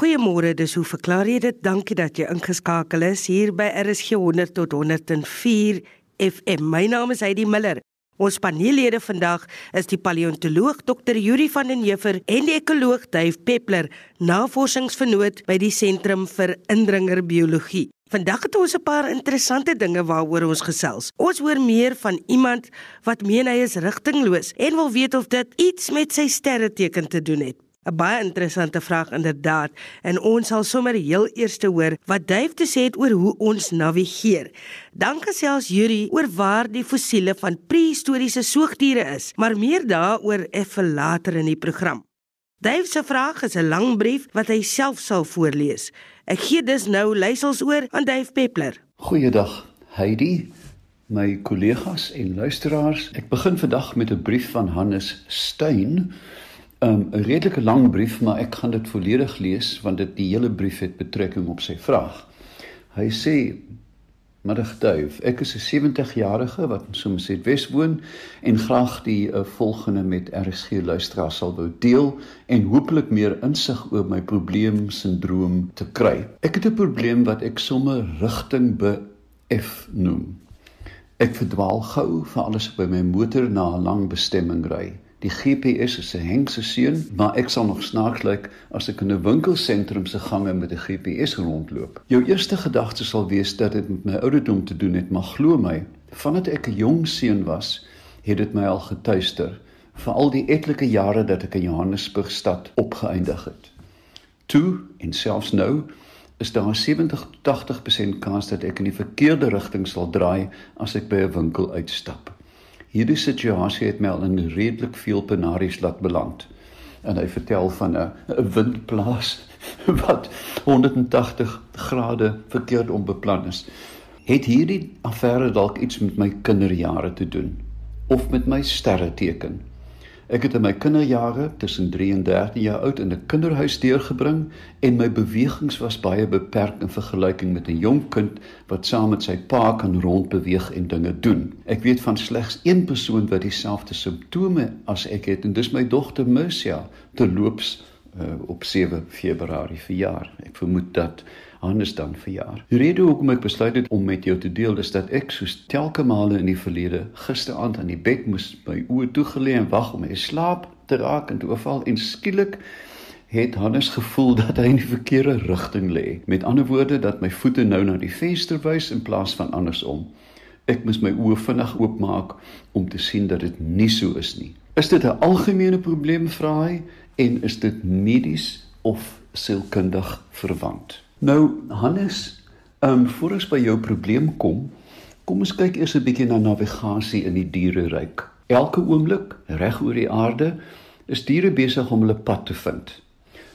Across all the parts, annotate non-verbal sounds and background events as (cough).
Goeiemôre, dis hoe verklaar jy dit? Dankie dat jy ingeskakel is hier by RSG 100 tot 104 FM. My naam is Heidi Miller. Ons paneellede vandag is die paleontoloog Dr. Yuri van den Heever en die ekoloog Dave Peppler, navorsingsvernoot by die Sentrum vir Indringerbiologie. Vandag het ons 'n paar interessante dinge waaroor ons gesels. Ons hoor meer van iemand wat meen hy is rigtingloos en wil weet of dit iets met sy sterreteken te doen het. 'n Baie interessante vraag inderdaad en ons sal sommer heel eers te hoor wat Dave te sê het oor hoe ons navigeer. Dan gesels Yuri oor waar die fossiele van prehistoriese soogdiere is, maar meer daaroor effe later in die program. Dave se vraag is 'n lang brief wat hy self sal voorlees. Ek gee dus nou leisels oor aan Dave Peppler. Goeiedag, Heidi, my kollegas en luisteraars. Ek begin vandag met 'n brief van Hannes Um, 'n redelike lang brief, maar ek gaan dit volledig lees want dit die hele brief het betrekking op sy vraag. Hy sê Middag Duif. Ek is 'n 70-jarige wat in Somerset Wes woon en graag die uh, volgende met RSG luisteraars sal wou deel en hopelik meer insig oor my probleem sindroom te kry. Ek het 'n probleem wat ek sommer rigting bef noem. Ek verdwaal gou vir alles by my motor na 'n lang bestemming ry. Die GPS is 'n hengse seun, maar ek sal nog snaaks lyk as ek in 'n winkelsentrum se gange met 'n GPS rondloop. Jou eerste gedagte sal wees dat dit met my ouderdom te doen het, maar glo my, vandat ek 'n jong seun was, het dit my al getuister vir al die etlike jare dat ek in Johannesburg stad opgeëindig het. Toe en selfs nou is daar 'n 70-80% kans dat ek in die verkeerde rigting sal draai as ek by 'n winkel uitstap. Hierdie situasie het my al in redelik veel penaries laat beland. En hy vertel van 'n windplaas (laughs) wat 180 grade verkeerd onbeplan is. Het hierdie affære dalk iets met my kinderjare te doen of met my sterreteken? Ek het in my kinderjare tussen 3 en 13 jaar oud in 'n kinderhuis deurgebring en my bewegings was baie beperk in vergelyking met 'n jong kind wat saam met sy pa kan rondbeweeg en dinge doen. Ek weet van slegs een persoon wat dieselfde simptome as ek het en dis my dogter Mercia te loops uh, op 7 Februarie verjaar. Ek vermoed dat Hannes dan verjaar. Die rede hoekom ek besluit het om met jou te deel is dat ek soos telke male in die verlede gisteraand aan die bed moes by oë toegelê en wag om my slaap te raak en toe val en skielik het Hannes gevoel dat hy in die verkeerde rigting lê. Met ander woorde dat my voete nou na die venster wys in plaas van andersom. Ek moes my oë vinnig oopmaak om te sien dat dit nie so is nie. Is dit 'n algemene probleem vra hy en is dit medies of sielkundig verwant? Nou Hannes, ehm um, voor ons by jou probleem kom, kom ons kyk eers 'n bietjie na navigasie in die diereryk. Elke oomblik reg oor die aarde is diere besig om hulle pad te vind.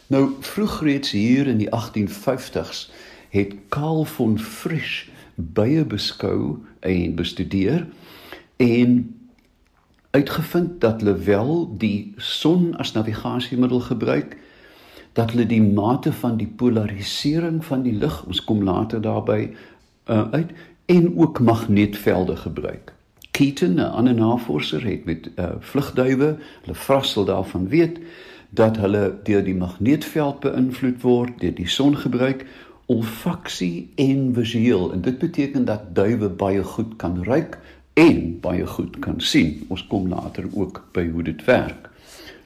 Nou vroeg reeds hier in die 1850s het Karl von Frisch baie beskou en bestudeer en uitgevind dat hulle wel die son as navigasiemiddel gebruik dat hulle die mate van die polarisering van die lig, ons kom later daarby uh, uit en ook magneetvelde gebruik. Keaton, 'n ander navorser, het met uh, vlugduwe, hulle vrassel daarvan weet dat hulle deur die magneetveld beïnvloed word, deur die son gebruik olfaksie en visueel en dit beteken dat duwe baie goed kan ruik en baie goed kan sien. Ons kom later ook by hoe dit werk.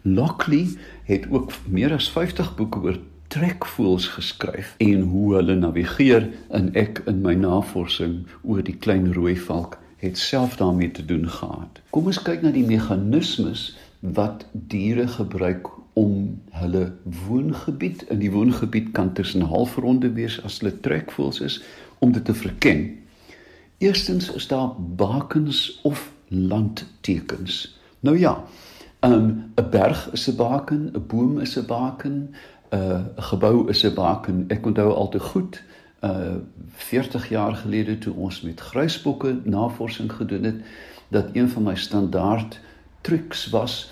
Lockley het ook meer as 50 boeke oor trekvoëls geskryf en hoe hulle navigeer en ek in my navorsing oor die klein rooi valk het self daarmee te doen gehad. Kom ons kyk na die meganismes wat diere gebruik om hulle woongebied in die woongebied kan tussen halfronde wees as hulle trekvoëls is om dit te verken. Eerstens is daar bakens of landtekens. Nou ja, um, 'n berg is 'n baken, 'n boom is 'n baken, 'n uh, gebou is 'n baken. Ek onthou al te goed, uh 40 jaar gelede toe ons met gruisbokke navorsing gedoen het, dat een van my standaard trucs was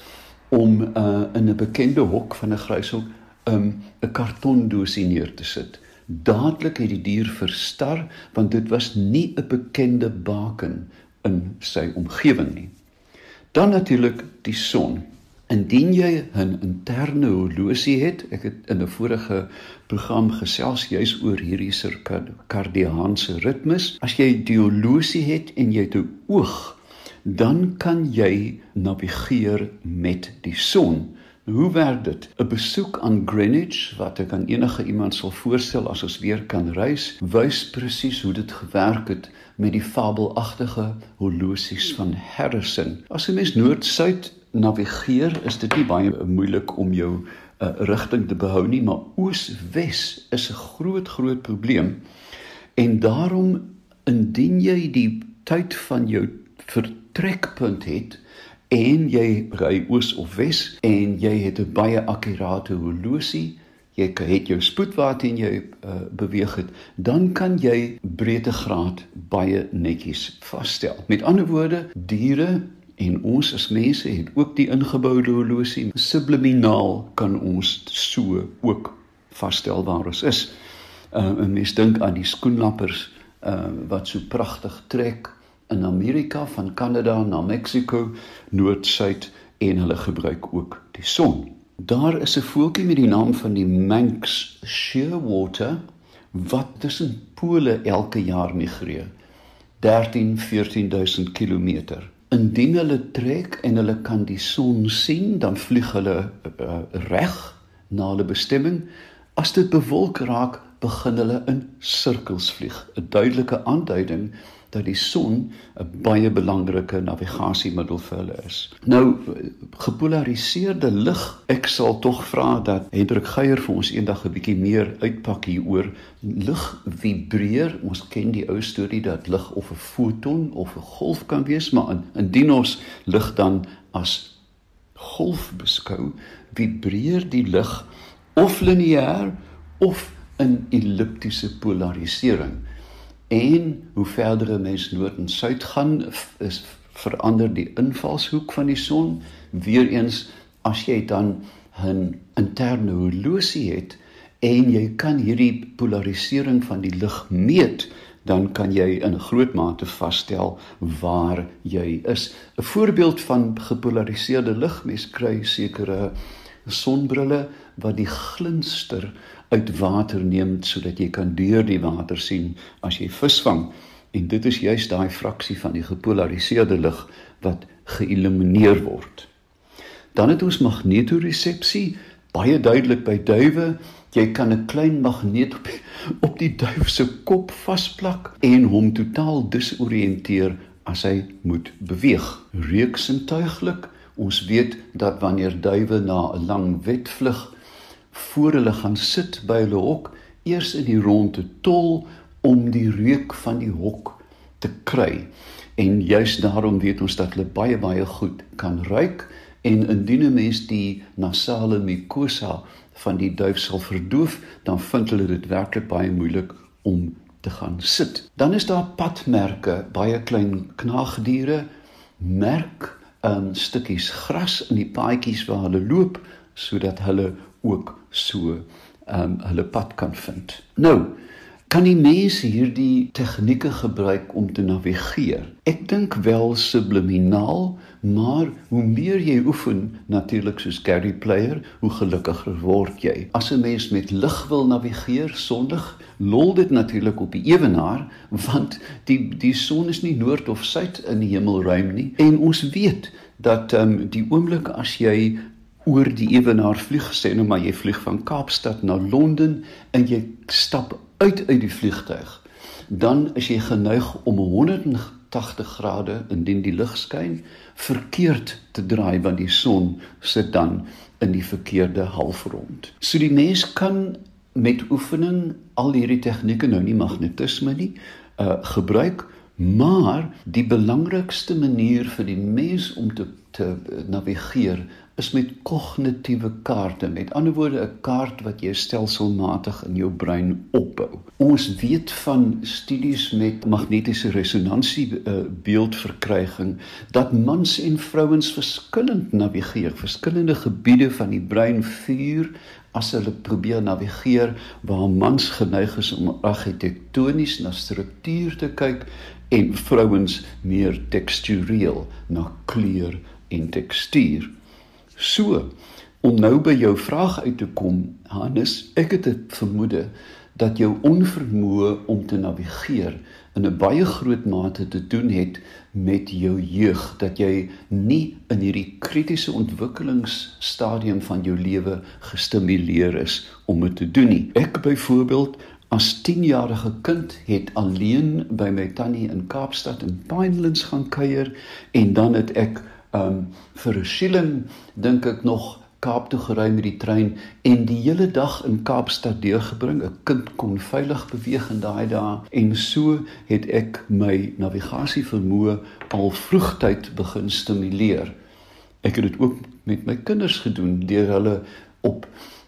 om uh in 'n bekende hok van 'n gruishok um 'n kartondoosie neer te sit. Dadelik het die dier verstar want dit was nie 'n bekende baken in sy omgewing nie. Dan natuurlik die son. Indien jy 'n interne horlosie het, ek het in 'n vorige program gesels juis oor hierdie sirkadiaanse ritmes. As jy die horlosie het en jy het 'n oog, dan kan jy navigeer met die son. Hoe werk dit? 'n Besoek aan Greenwich wat ek aan enige iemand sal voorstel as ons weer kan reis, wys presies hoe dit gewerk het met die fabelagtige horlosies van Harrison. As jy mens noord-suid navigeer, is dit nie baie moeilik om jou uh, rigting te behou nie, maar oos-wes is 'n groot groot probleem. En daarom indien jy die tyd van jou vertrekpunt het en jy ry oos of wes en jy het 'n baie akkurate horlosie, jy het jou spoedwaar teen jy uh, beweeg het, dan kan jy breedtegraad baie netjies vasstel. Met ander woorde, diere En ons as mense het ook die ingeboude horlosie. Subliminaal kan ons so ook vasstel waar ons is. Uh, 'n Mens dink aan die skoenlappers uh, wat so pragtig trek in Amerika van Kanada na Mexiko, noord-suid en hulle gebruik ook die son. Daar is 'n voeltjie met die naam van die Manx Shearwater wat tussen pole elke jaar migreer. 13 14000 km. Indien hulle trek en hulle kan die son sien, dan vlieg hulle uh, reg na hulle bestemming. As dit bewolk raak, begin hulle in sirkels vlieg. 'n Duidelike aanduiding dat die son 'n baie belangrike navigasiemiddel vir hulle is. Nou gepolariseerde lig, ek sal tog vra dat Hendrik Geier vir ons eendag 'n bietjie meer uitpak hieroor. Lig vibreer. Ons ken die ou storie dat lig of 'n foton of 'n golf kan wees, maar in, indien ons lig dan as golf beskou, vibreer die lig of lineêr of in elliptiese polarisering. En hoe verder 'n mens noord en suid gaan, is verander die invalshoek van die son. Weereens as jy dan 'n interne horlosie het en jy kan hierdie polarisering van die lig meet, dan kan jy in groot mate vasstel waar jy is. 'n Voorbeeld van gepolariseerde lig, mens kry sekere sonbrille wat die glinster uit water neem sodat jy kan deur die water sien as jy vis vang en dit is juis daai fraksie van die gepolariseerde lig wat geïllumineer word. Dan het ons magnetoresepsie baie duidelik by duwe. Jy kan 'n klein magneet op, op die duif se kop vasplak en hom totaal disoriënteer as hy moet beweeg. Reuksintuiglik Ons weet dat wanneer duwe na 'n lang wedvlug voor hulle gaan sit by hulle hok, eers in die ronde tol om die reuk van die hok te kry. En juis daarom weet ons dat hulle baie baie goed kan ruik en indien 'n mens die nasale mucosa van die duif sal verdoof, dan vind hulle dit werklik baie moeilik om te gaan sit. Dan is daar padmerke, baie klein knaagdiere merk um stukkies gras in die paadjies waar hulle loop sodat hulle ook so um hulle pad kan vind. Nou, kan die mense hierdie tegnieke gebruik om te navigeer? Ek dink wel subliminaal, maar hoe meer jy oefen, natuurlik soos Gary Player, hoe gelukkiger word jy. As 'n mens met lig wil navigeer sondig, lol dit natuurlik op die ewenaar, want die die son is nie noord of suid in die hemelruim nie. En ons weet dat ehm um, die oomblik as jy oor die ewenaar vlieg, sê nou maar jy vlieg van Kaapstad na Londen en jy stap uit uit die vliegtuig, dan is jy geneig om 180 grade indien die lig skyn verkeerd te draai want die son sit dan in die verkeerde halfrond. So die mens kan met oefening al hierdie tegnieke nou nie magnetisme nie uh gebruik maar die belangrikste manier vir die mens om te te navigeer is met kognitiewe kaarte. Met ander woorde, 'n kaart wat jy stelselmatig in jou brein opbou. Ons weet van studies met magnetiese resonansie uh, beeldverkryging dat mans en vrouens verskillend navigeer, verskillende gebiede van die brein vuur as hulle probeer navigeer waar mans geneig is om argitektonies na struktuur te kyk en vrouens meer tekstureel na kleur en tekstuur. So, om nou by jou vraag uit te kom, Hannes, ek het 'n vermoede dat jou onvermoë om te navigeer in 'n baie groot mate te doen het met jou jeug dat jy nie in hierdie kritiese ontwikkelingsstadium van jou lewe gestimuleer is om dit te doen nie. Ek byvoorbeeld as 10-jarige kind het alleen by my tannie in Kaapstad in Pinelands gaan kuier en dan het ek um vir 'n shilling dink ek nog Kaap toe gery met die trein en die hele dag in Kaapstad deurgebring. 'n Kind kon veilig beweeg in daai dae en so het ek my navigasie vermoë al vroegtyd begin stimuleer. Ek het dit ook met my kinders gedoen deur hulle op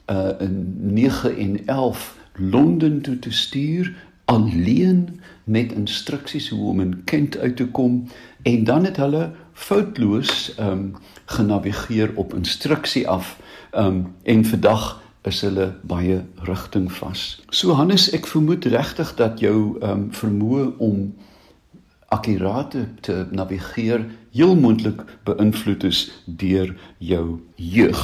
uh in 9 en 11 Londen toe te stuur alleen met instruksies hoe om in Kent uit te kom en dan het hulle foutloos ehm um, genavigeer op instruksie af ehm um, en vandag is hulle baie rigtingvas. So Hannes, ek vermoed regtig dat jou ehm um, vermoë om akkurate te navigeer heel moontlik beïnvloed is deur jou jeug.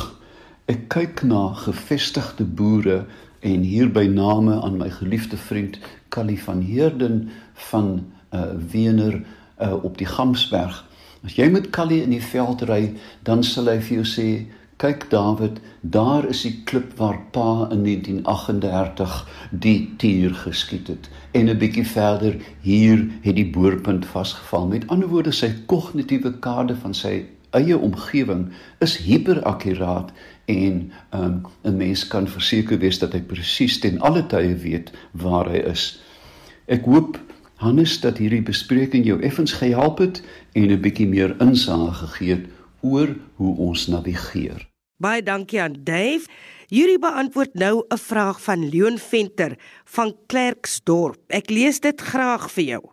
Ek kyk na gevestigde boere en hier by name aan my geliefde vriend Callie van Heerden van uh Wener uh op die Gamsberg. As jy met Callie in die veld ry, dan sal hy vir jou sê, "Kyk David, daar is die klip waar pa in 1938 die tier geskiet het." En 'n bietjie verder, hier het die boorpunt vasgeval. Met ander woorde, sy kognitiewe kaarte van sy eie omgewing is hiperakkuraat en um, 'n mens kan verseker wees dat hy presies ten alle tye weet waar hy is. Ek hoop Hannes dat hierdie bespreking jou effens gehelp het en 'n bietjie meer insig gegee het oor hoe ons navigeer. Baie dankie aan Dave. Yuri beantwoord nou 'n vraag van Leon Venter van Klerksdorp. Ek lees dit graag vir jou.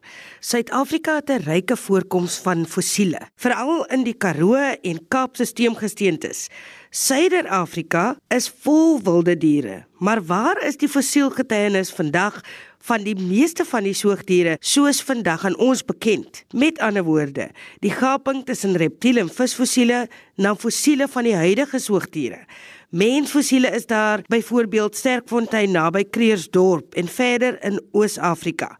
Suid-Afrika het 'n ryke voorkoms van fossiele, veral in die Karoo en Kaapstelstroomgesteentes. Suider-Afrika is vol wilde diere, maar waar is die fossielgetuienis vandag van die meeste van die soogdiere soos vandag aan ons bekend. Met ander woorde, die gaping tussen reptiele en visfossiele na fossiele van die huidige soogdiere. Mensfossiele is daar byvoorbeeld Sterkfontein naby Kreersdorp en verder in Oos-Afrika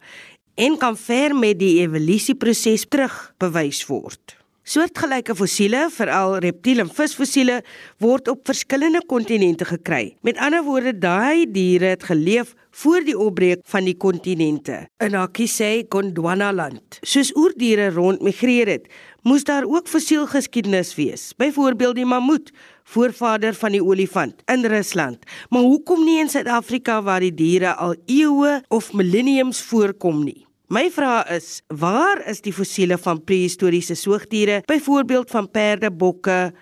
en kan ver met die evolusieproses terug bewys word. Soortgelyke fossiele, veral reptiele en visfossiele, word op verskillende kontinente gekry. Met ander woorde, daai diere het geleef voor die opbreek van die kontinente. In Akisei, Gondwana land, soos oerdiere rondmigreer het, moes daar ook fossielgeskiedenis wees. Byvoorbeeld die mammoet, voorvader van die olifant in Rusland. Maar hoekom nie in Suid-Afrika waar die diere al eeue of millenniums voorkom nie? My vraag is, waar is die fossiele van prehistoriese soogdiere, byvoorbeeld van perde, bokke,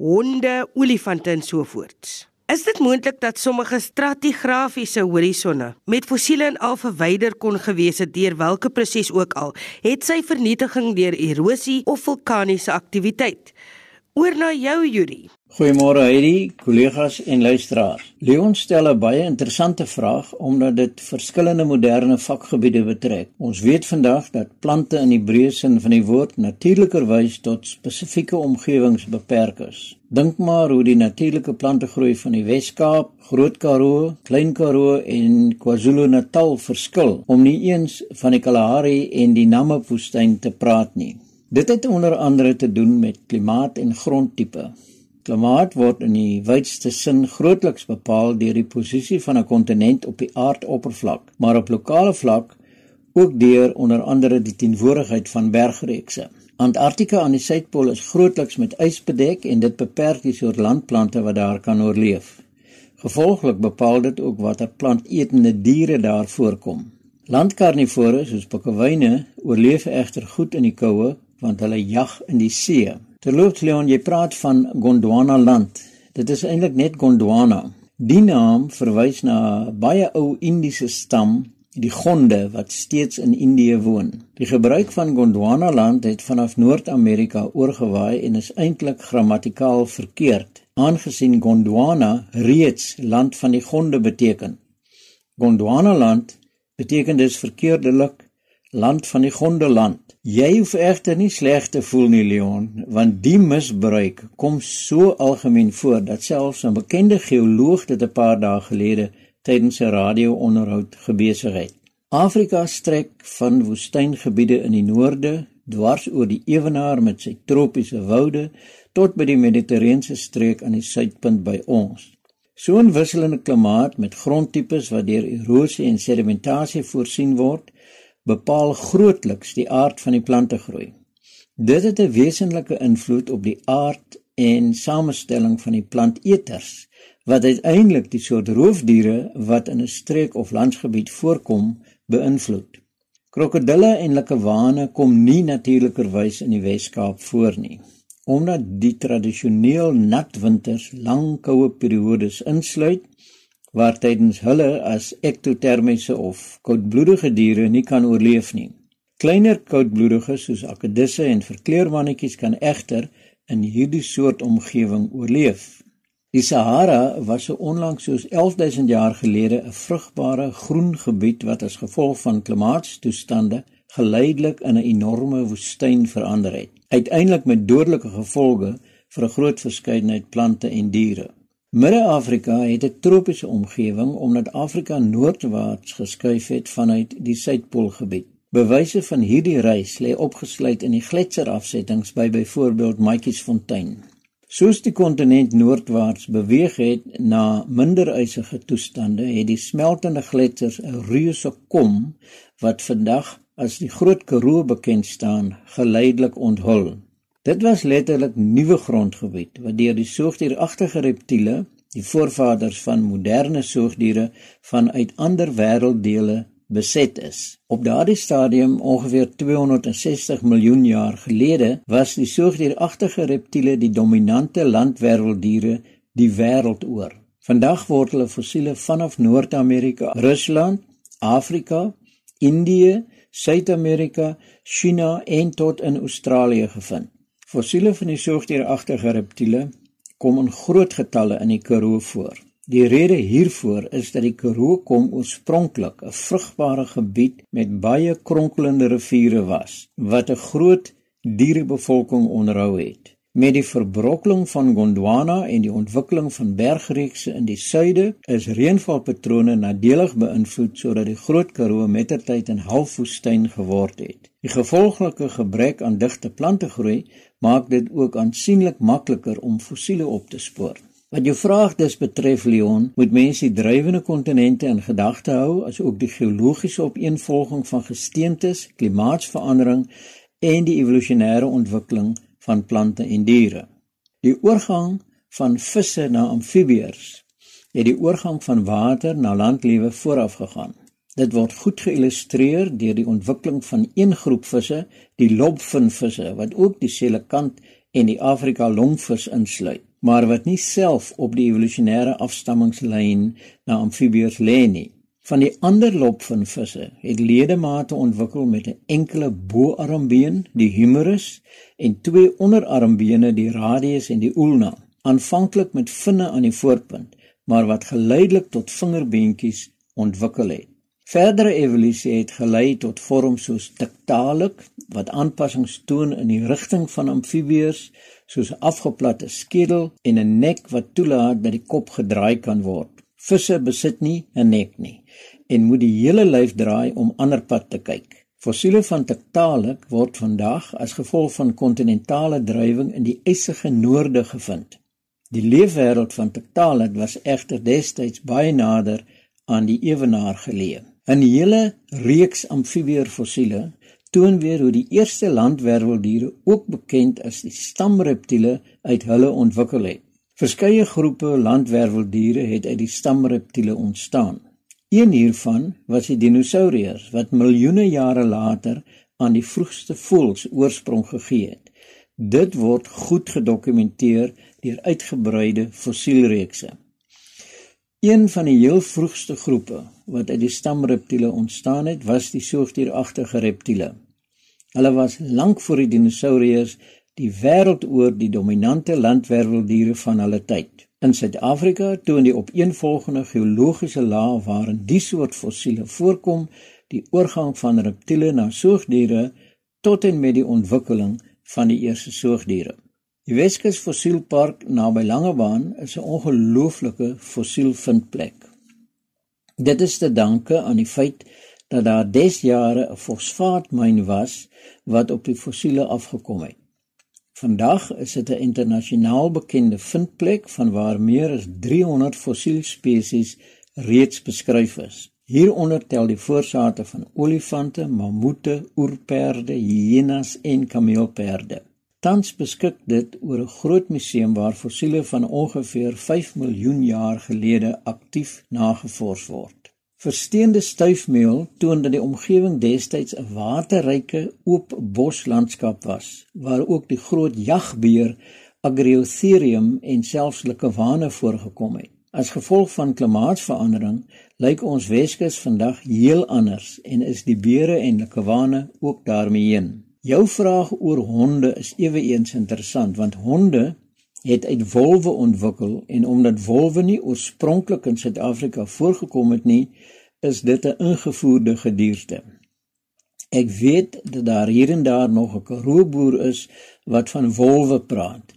honde, olifante en so voorts? Is dit moontlik dat sommige stratigrafiese horisonne met fossiele en al verwyder kon gewees het deur watter proses ook al, het sy vernietiging deur erosie of vulkaniese aktiwiteit? Oor na jou, Yuri. Goeiemôre Heidi, kollegas en luisteraars. Leon stel 'n baie interessante vraag omdat dit verskillende moderne vakgebiede betrek. Ons weet vandag dat plante in die breë sin van die woord natuurlikerwys tot spesifieke omgewings beperk is. Dink maar hoe die natuurlike plantegroei van die Wes-Kaap, Groot Karoo, Klein Karoo en KwaZulu-Natal verskil om nie eens van die Kalahari en die Namib-woestyn te praat nie. Dit het onder andere te doen met klimaat en grondtipe. Klimaat word in die wydste sin grootliks bepaal deur die posisie van 'n kontinent op die aardoppervlak, maar op lokale vlak ook deur onder andere die teenwoordigheid van bergreekse. Antarktika aan die suidpool is grootliks met ys bedek en dit beperk die soort landplante wat daar kan oorleef. Gevolglik bepaal dit ook watter plantetende diere daar voorkom. Landkarnivore soos pikkewyne oorleef egter goed in die koue want hulle jag in die see. Terloops Leon, jy praat van Gondwana land. Dit is eintlik net Gondwana. Die naam verwys na 'n baie ou Indiese stam, die Gonde wat steeds in Indië woon. Die gebruik van Gondwana land het vanaf Noord-Amerika oorgewaai en is eintlik grammatikaal verkeerd, aangesien Gondwana reeds land van die Gonde beteken. Gondwana land beteken dus verkeerdelik land van die Gondeland. Jy hoef egter nie sleg te voel nie, Leon, want die misbruik kom so algemeen voor dat selfs 'n bekende geoloog dit 'n paar dae gelede tydens 'n radio-onderhoud gebesig het. Afrika strek van woestyngebiede in die noorde dwars oor die ewenaar met sy tropiese woude tot by die Mediterrane streek aan die suidpunt by ons. So 'n wisselende klimaat met grondtipes wat deur erosie en sedimentasie voorsien word, bepaal grootliks die aard van die plante groei. Dit het 'n wesenlike invloed op die aard en samestelling van die planteters wat uiteindelik die soort roofdiere wat in 'n streek of landsgebied voorkom beïnvloed. Krokodille en likkewane kom nie natuurlikerwys in die Wes-Kaap voor nie, omdat die tradisioneel nat winters lang koue periodes insluit waar tydens hulle as ektotermiese of koudbloedige diere nie kan oorleef nie. Kleiner koudbloediges soos akedisse en verkleurmannetjies kan egter in hierdie soort omgewing oorleef. Die Sahara was so onlangs soos 11000 jaar gelede 'n vrugbare groen gebied wat as gevolg van klimaatstoestande geleidelik in 'n enorme woestyn verander het, uiteindelik met dodelike gevolge vir 'n groot verskeidenheid plante en diere. Midde-Afrika het 'n tropiese omgewing omdat Afrika noordwaarts geskuif het vanuit die Suidpoolgebied. Bewyse van hierdie reis lê opgesluit in die gletserafsettings by byvoorbeeld Matjiesfontein. Soos die kontinent noordwaarts beweeg het na minder ysige toestande, het die smeltende gletsers 'n reuse kom wat vandag as die Groot Karoo bekend staan, geleidelik onthul. Dit was letterlik nuwe grondgebied wat deur die soogdieragtige reptiele, die voorvaders van moderne soogdiere vanuit ander wêrelddele beset is. Op daardie stadium ongeveer 260 miljoen jaar gelede was die soogdieragtige reptiele die dominante landwêrelddiere die wêreld oor. Vandag word hulle fossiele vanaf Noord-Amerika, Rusland, Afrika, Indië, Suid-Amerika, China en tot in Australië gevind. Fossiele van die soogdieragtige reptiele kom in groot getalle in die Karoo voor. Die rede hiervoor is dat die Karoo kom oorspronklik 'n vrugbare gebied met baie kronkelende riviere was wat 'n groot dierebevolking onderhou het. Met die verbrokkeling van Gondwana en die ontwikkeling van bergreekse in die suide, is reënvalpatrone nadelig beïnvloed sodat die Groot Karoo mettertyd 'n halfwoestyn geword het. Die gevolglike gebrek aan digte plantegroei maak dit ook aansienlik makliker om fossiele op te spoor. Wat jou vraag dus betref Leon, moet mense die drywende kontinente in gedagte hou, asook die geologiese opeenvolging van gesteentes, klimaatsverandering en die evolusionêre ontwikkeling van plante en diere. Die oorgang van visse na amfibieërs het die oorgang van water na landlewe vooraf gegaan. Dit word goed geïllustreer deur die ontwikkeling van een groep visse, die lobfinvisse wat ook die selekant en die Afrika longvis insluit, maar wat nie self op die evolusionêre afstammingslyn na amfibieërs lê nie. Van die ander lopvinvisse het ledemate ontwikkel met 'n enkele boarmbeen, die humerus, en twee onderarmbene, die radius en die ulna, aanvanklik met vinne aan die voorpunt, maar wat geleidelik tot vingerbeentjies ontwikkel het. Verdere evolusie het gelei tot vorms soos tiktalik wat aanpassings toon in die rigting van amfibieërs soos 'n afgeplatte skedel en 'n nek wat toelaat dat die kop gedraai kan word. Visse besit nie 'n nek nie en moet die hele lyf draai om ander pad te kyk. Fossiele van Tiktaalik word vandag as gevolg van kontinentale drywing in die ysige noorde gevind. Die leefwêreld van Tiktaalik was egter destyds baie nader aan die ewenaar geleë. 'n Hele reeks amfibieërfossiele toon weer hoe die eerste landwerweldiere, ook bekend as die stamreptiele, uit hulle ontwikkel het. Verskeie groepe landwerweldiere het uit die stamreptiele ontstaan. Een hiervan was die dinosourus wat miljoene jare later aan die vroegste voëls oorsprong gegee het. Dit word goed gedokumenteer deur uitgebreide fossielreekse. Een van die heel vroegste groepe wat uit die stamreptiele ontstaan het, was die soogdieragtige reptiele. Hulle was lank voor die dinosourus die wêreld oor die dominante landwerweldiere van hulle tyd. In Suid-Afrika toon die opeenvolgende geologiese lae waarin die soort fossiele voorkom, die oorgang van reptiele na soogdiere tot en met die ontwikkeling van die eerste soogdiere. Die Weskus Fossielpark naby Langebaan is 'n ongelooflike fossielvindplek. Dit is te danke aan die feit dat daar desjare 'n fosfaatmyn was wat op die fossiele afgekom het. Vandag is dit 'n internasionaal bekende vindplek van waar meer as 300 fossielspesies reeds beskryf is. Hieronder tel die voorsate van olifante, mammoete, oerperde, hyenas en kameelperde. Tans beskik dit oor 'n groot museum waar fossiele van ongeveer 5 miljoen jaar gelede aktief nagevors word. Versteende stuifmeel toon dat die omgewing destyds 'n waterryke oop boslandskap was waar ook die groot jagbeer Agriotherium en selfs Likewane voorgekom het. As gevolg van klimaatsverandering lyk ons Weskus vandag heel anders en is die beere en Likewane ook daarmee heen. Jou vraag oor honde is eweens interessant want honde het uit wolwe ontwikkel en omdat wolwe nie oorspronklik in Suid-Afrika voorgekom het nie, is dit 'n ingevoerde gedierte. Ek weet dat daar hier en daar nog 'n Karoo boer is wat van wolwe praat,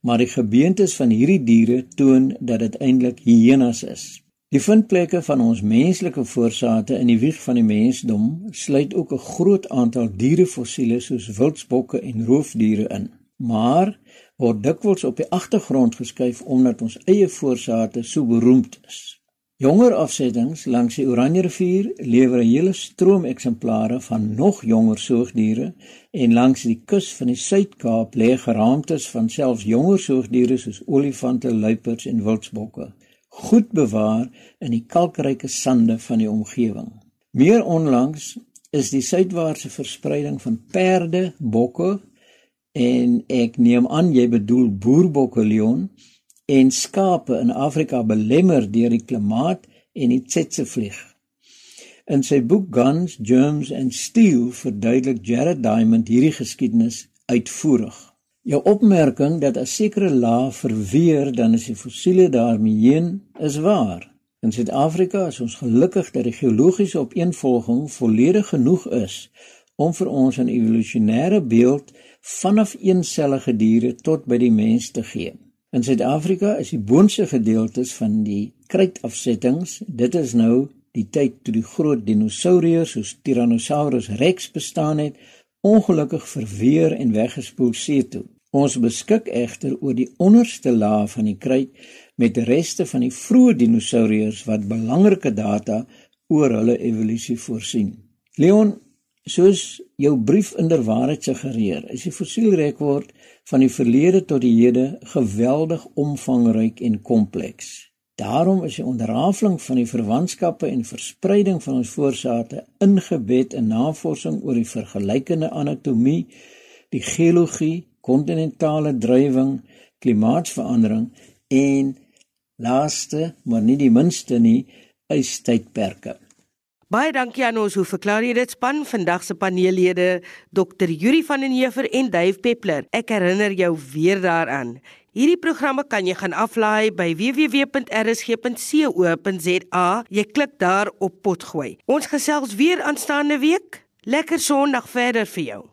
maar die gebeentes van hierdie diere toon dat dit eintlik hyenas is. Die vindplekke van ons menslike voorsate in die wieg van die mensdom sluit ook 'n groot aantal dierefossiele soos wildsbokke en roofdiere in. Maar word dikwels op die agtergrond geskuif omdat ons eie voorsate so beroemd is. Jonger afsettings langs die Oranje rivier lewer 'n hele stroom eksemplare van nog jonger soogdiere en langs die kus van die Suid-Kaap lê geraamtes van selfs jonger soogdiere soos olifante, luiperds en wildsbokke, goed bewaar in die kalkryke sande van die omgewing. Meer onlangs is die suidwaartse verspreiding van perde, bokke en ek neem aan jy bedoel boerbokke leon en skape in Afrika belemmer deur die klimaat en die tsetsevlieg. In sy boek Guns, Germs and Steel verduidelik Jared Diamond hierdie geskiedenis uitvoerig. Jou opmerking dat 'n sekere laag verweer dan is die fossiele daarmee heen is waar. In Suid-Afrika is ons gelukkig dat die geologiese opeenvolging volledig genoeg is om vir ons 'n evolusionêre beeld vanaf eensellige diere tot by die mens te gee. In Suid-Afrika is die boonste gedeeltes van die kruitafsettings, dit is nou die tyd toe die groot dinosourusse soos Tyrannosaurus rex bestaan het, ongelukkig verweer en weggespoel see toe. Ons beskik egter oor die onderste laag van die kruit met reste van die vroeë dinosourusse wat belangrike data oor hulle evolusie voorsien. Leon, Soos jou brief inderwaarheid suggereer, is die fossielrekord van die verlede tot die hede geweldig omvangryk en kompleks. Daarom is die onderrafeling van die verwantskappe en verspreiding van ons voorsate ingebed in navorsing oor die vergelykende anatomie, die geologie, kontinentale drywing, klimaatsverandering en laaste, maar nie die minste nie, ystydperke. Baie dankie aan ons hoe verklaar jy dit span vandag se paneellede Dr. Yuri van den Heever en Dave Peppler. Ek herinner jou weer daaraan. Hierdie programme kan jy gaan aflaai by www.rsg.co.za. Jy klik daar op potgooi. Ons gesels weer aanstaande week. Lekker Sondag verder vir jou.